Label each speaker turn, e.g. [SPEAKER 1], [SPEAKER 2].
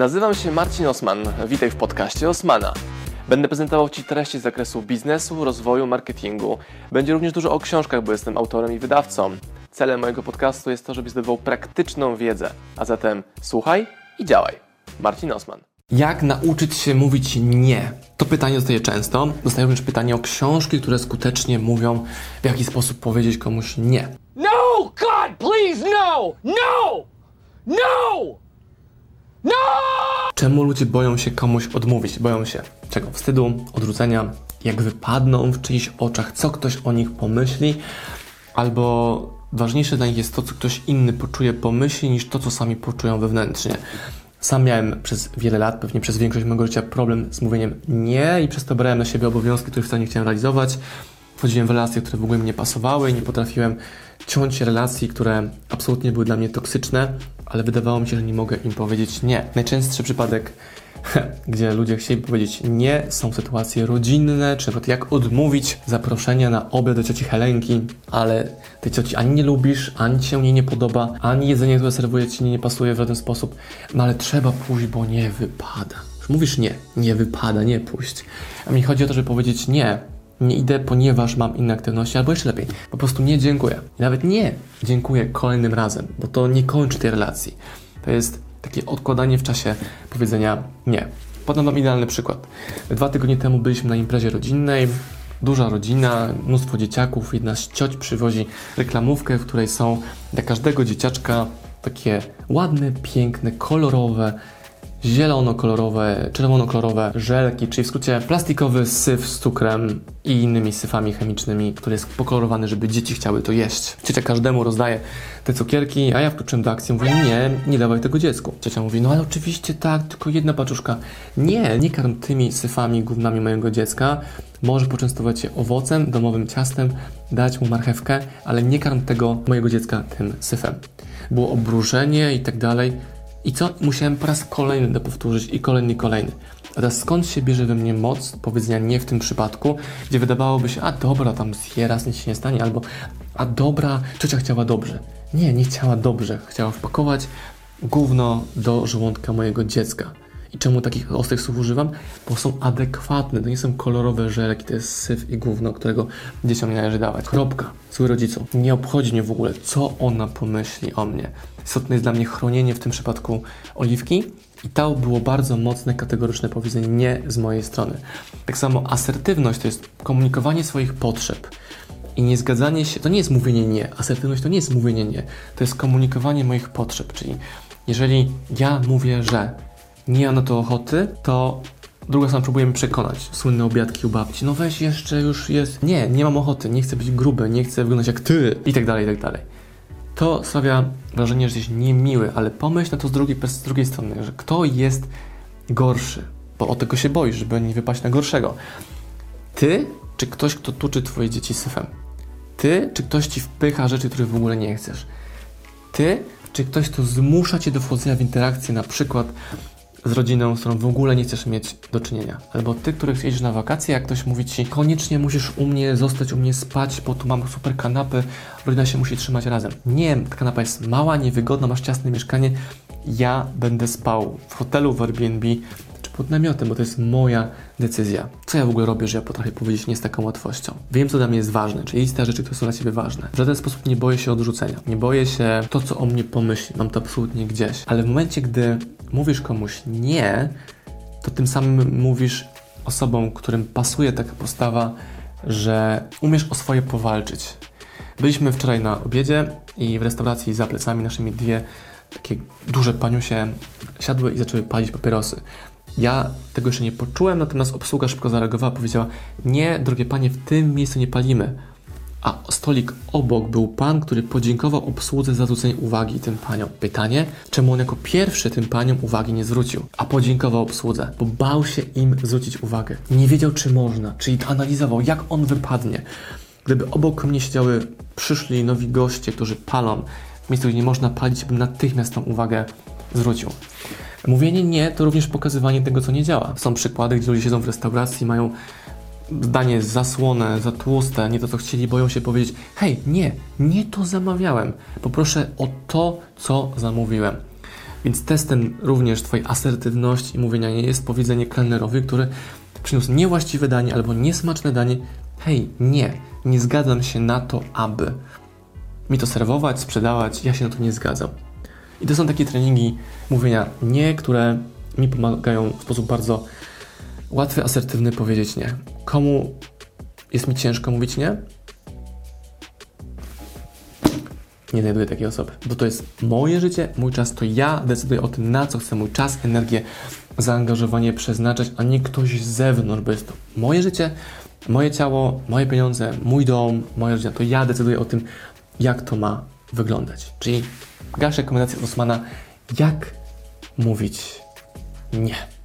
[SPEAKER 1] Nazywam się Marcin Osman. Witaj w podcaście Osmana. Będę prezentował Ci treści z zakresu biznesu, rozwoju, marketingu. Będzie również dużo o książkach, bo jestem autorem i wydawcą. Celem mojego podcastu jest to, żebyś zdobywał praktyczną wiedzę. A zatem słuchaj i działaj. Marcin Osman. Jak nauczyć się mówić nie? To pytanie dostaję często. Dostaję również pytanie o książki, które skutecznie mówią, w jaki sposób powiedzieć komuś nie.
[SPEAKER 2] No! God, please, no! No! No! No!
[SPEAKER 1] Czemu ludzie boją się komuś odmówić? Boją się czego? Wstydu, odrzucenia, jak wypadną w czyichś oczach, co ktoś o nich pomyśli, albo ważniejsze dla nich jest to, co ktoś inny poczuje, pomyśli, niż to, co sami poczują wewnętrznie. Sam miałem przez wiele lat, pewnie przez większość mojego życia, problem z mówieniem nie i przez to brałem na siebie obowiązki, których wcale nie chciałem realizować. Wchodziłem w relacje, które w ogóle mi nie pasowały i nie potrafiłem ciąć relacji, które absolutnie były dla mnie toksyczne, ale wydawało mi się, że nie mogę im powiedzieć nie. Najczęstszy przypadek, gdzie ludzie chcieli powiedzieć nie, są sytuacje rodzinne, czy nawet jak odmówić zaproszenia na obiad do cioci Helenki, ale tej cioci ani nie lubisz, ani się jej nie podoba, ani jedzenie, które serwuje ci nie pasuje w żaden sposób, no ale trzeba pójść, bo nie wypada. Mówisz nie, nie wypada, nie pójść. A mi chodzi o to, żeby powiedzieć nie, nie idę, ponieważ mam inne aktywności, albo jeszcze lepiej, po prostu nie dziękuję. Nawet nie dziękuję kolejnym razem, bo to nie kończy tej relacji. To jest takie odkładanie w czasie powiedzenia nie. Podam Wam idealny przykład. Dwa tygodnie temu byliśmy na imprezie rodzinnej, duża rodzina, mnóstwo dzieciaków, jedna z cioć przywozi reklamówkę, w której są dla każdego dzieciaczka takie ładne, piękne, kolorowe zielono-kolorowe, czerwono-kolorowe żelki, czyli w skrócie plastikowy syf z cukrem i innymi syfami chemicznymi, który jest pokolorowany, żeby dzieci chciały to jeść. Ciocia każdemu rozdaje te cukierki, a ja wkroczyłem do akcji, mówię, nie, nie dawaj tego dziecku. Ciocia mówi, no ale oczywiście tak, tylko jedna paczuszka. Nie, nie karm tymi syfami gównami mojego dziecka, możesz poczęstować się owocem, domowym ciastem, dać mu marchewkę, ale nie karm tego mojego dziecka tym syfem. Było obruszenie i tak dalej. I co? Musiałem po raz kolejny to powtórzyć i kolejny, kolejny. Teraz skąd się bierze we mnie moc powiedzenia nie w tym przypadku, gdzie wydawałoby się, a dobra, tam zje raz, nic się nie stanie, albo a dobra, ciocia chciała dobrze. Nie, nie chciała dobrze. Chciała wpakować gówno do żołądka mojego dziecka. I czemu takich ostrych słów używam? Bo są adekwatne, to nie są kolorowe żelki, to jest syf i gówno, którego dzieciom nie należy dawać. Kropka. Zły rodzicom. Nie obchodzi mnie w ogóle, co ona pomyśli o mnie. Istotne jest dla mnie chronienie w tym przypadku oliwki i to było bardzo mocne, kategoryczne powiedzenie nie z mojej strony. Tak samo asertywność to jest komunikowanie swoich potrzeb. I nie zgadzanie się, to nie jest mówienie nie. Asertywność to nie jest mówienie nie. To jest komunikowanie moich potrzeb. Czyli jeżeli ja mówię, że nie mam na to ochoty, to druga strona próbuje mnie przekonać. Słynne obiadki u babci. No weź jeszcze już jest. Nie, nie mam ochoty, nie chcę być gruby, nie chcę wyglądać jak ty i tak dalej, i tak dalej. To sprawia wrażenie, że jesteś niemiły, ale pomyśl na to z drugiej, z drugiej strony, że kto jest gorszy, bo o tego się boisz, żeby nie wypaść na gorszego. Ty, czy ktoś, kto tuczy twoje dzieci syfem? Ty, czy ktoś ci wpycha rzeczy, których w ogóle nie chcesz? Ty, czy ktoś, kto zmusza cię do wchodzenia w interakcję, na przykład z rodziną, z którą w ogóle nie chcesz mieć do czynienia. Albo ty, który jedziesz na wakacje, jak ktoś mówi ci, koniecznie musisz u mnie zostać, u mnie spać, bo tu mam super kanapy, rodzina się musi trzymać razem. Nie, ta kanapa jest mała, niewygodna, masz ciasne mieszkanie, ja będę spał w hotelu, w Airbnb, czy pod namiotem, bo to jest moja decyzja. Co ja w ogóle robię, że ja potrafię powiedzieć nie z taką łatwością? Wiem, co dla mnie jest ważne, czyli te rzeczy, które są dla Ciebie ważne. W żaden sposób nie boję się odrzucenia. Nie boję się to, co o mnie pomyśli. Mam to absolutnie gdzieś. Ale w momencie, gdy mówisz komuś nie, to tym samym mówisz osobom, którym pasuje taka postawa, że umiesz o swoje powalczyć. Byliśmy wczoraj na obiedzie i w restauracji za plecami naszymi dwie takie duże paniusie siadły i zaczęły palić papierosy. Ja tego jeszcze nie poczułem, natomiast obsługa szybko zareagowała, powiedziała: Nie, drogie panie, w tym miejscu nie palimy. A stolik obok był pan, który podziękował obsłudze za zwrócenie uwagi tym paniom. Pytanie, czemu on jako pierwszy tym paniom uwagi nie zwrócił, a podziękował obsłudze, bo bał się im zwrócić uwagę. Nie wiedział, czy można, czyli analizował, jak on wypadnie. Gdyby obok mnie siedziały przyszli nowi goście, którzy palą w miejscu, gdzie nie można palić, bym natychmiast tą uwagę zwrócił. Mówienie nie to również pokazywanie tego, co nie działa. Są przykłady, gdzie ludzie siedzą w restauracji, mają zdanie zasłone, za tłuste, nie to co chcieli, boją się powiedzieć: Hej, nie, nie to zamawiałem. Poproszę o to, co zamówiłem. Więc testem również Twojej asertywności i mówienia nie jest powiedzenie kelnerowi, który przyniósł niewłaściwe danie albo niesmaczne danie. Hej, nie, nie zgadzam się na to, aby mi to serwować, sprzedawać, ja się na to nie zgadzam. I to są takie treningi mówienia nie, które mi pomagają w sposób bardzo łatwy, asertywny powiedzieć nie. Komu jest mi ciężko mówić nie? Nie znajduję takiej osoby, bo to jest moje życie, mój czas, to ja decyduję o tym, na co chcę mój czas, energię, zaangażowanie przeznaczać, a nie ktoś z zewnątrz, bo jest to moje życie, moje ciało, moje pieniądze, mój dom, moja rodzina, to ja decyduję o tym, jak to ma wyglądać. Czyli dalsze rekomendacje od Osmana, jak mówić nie.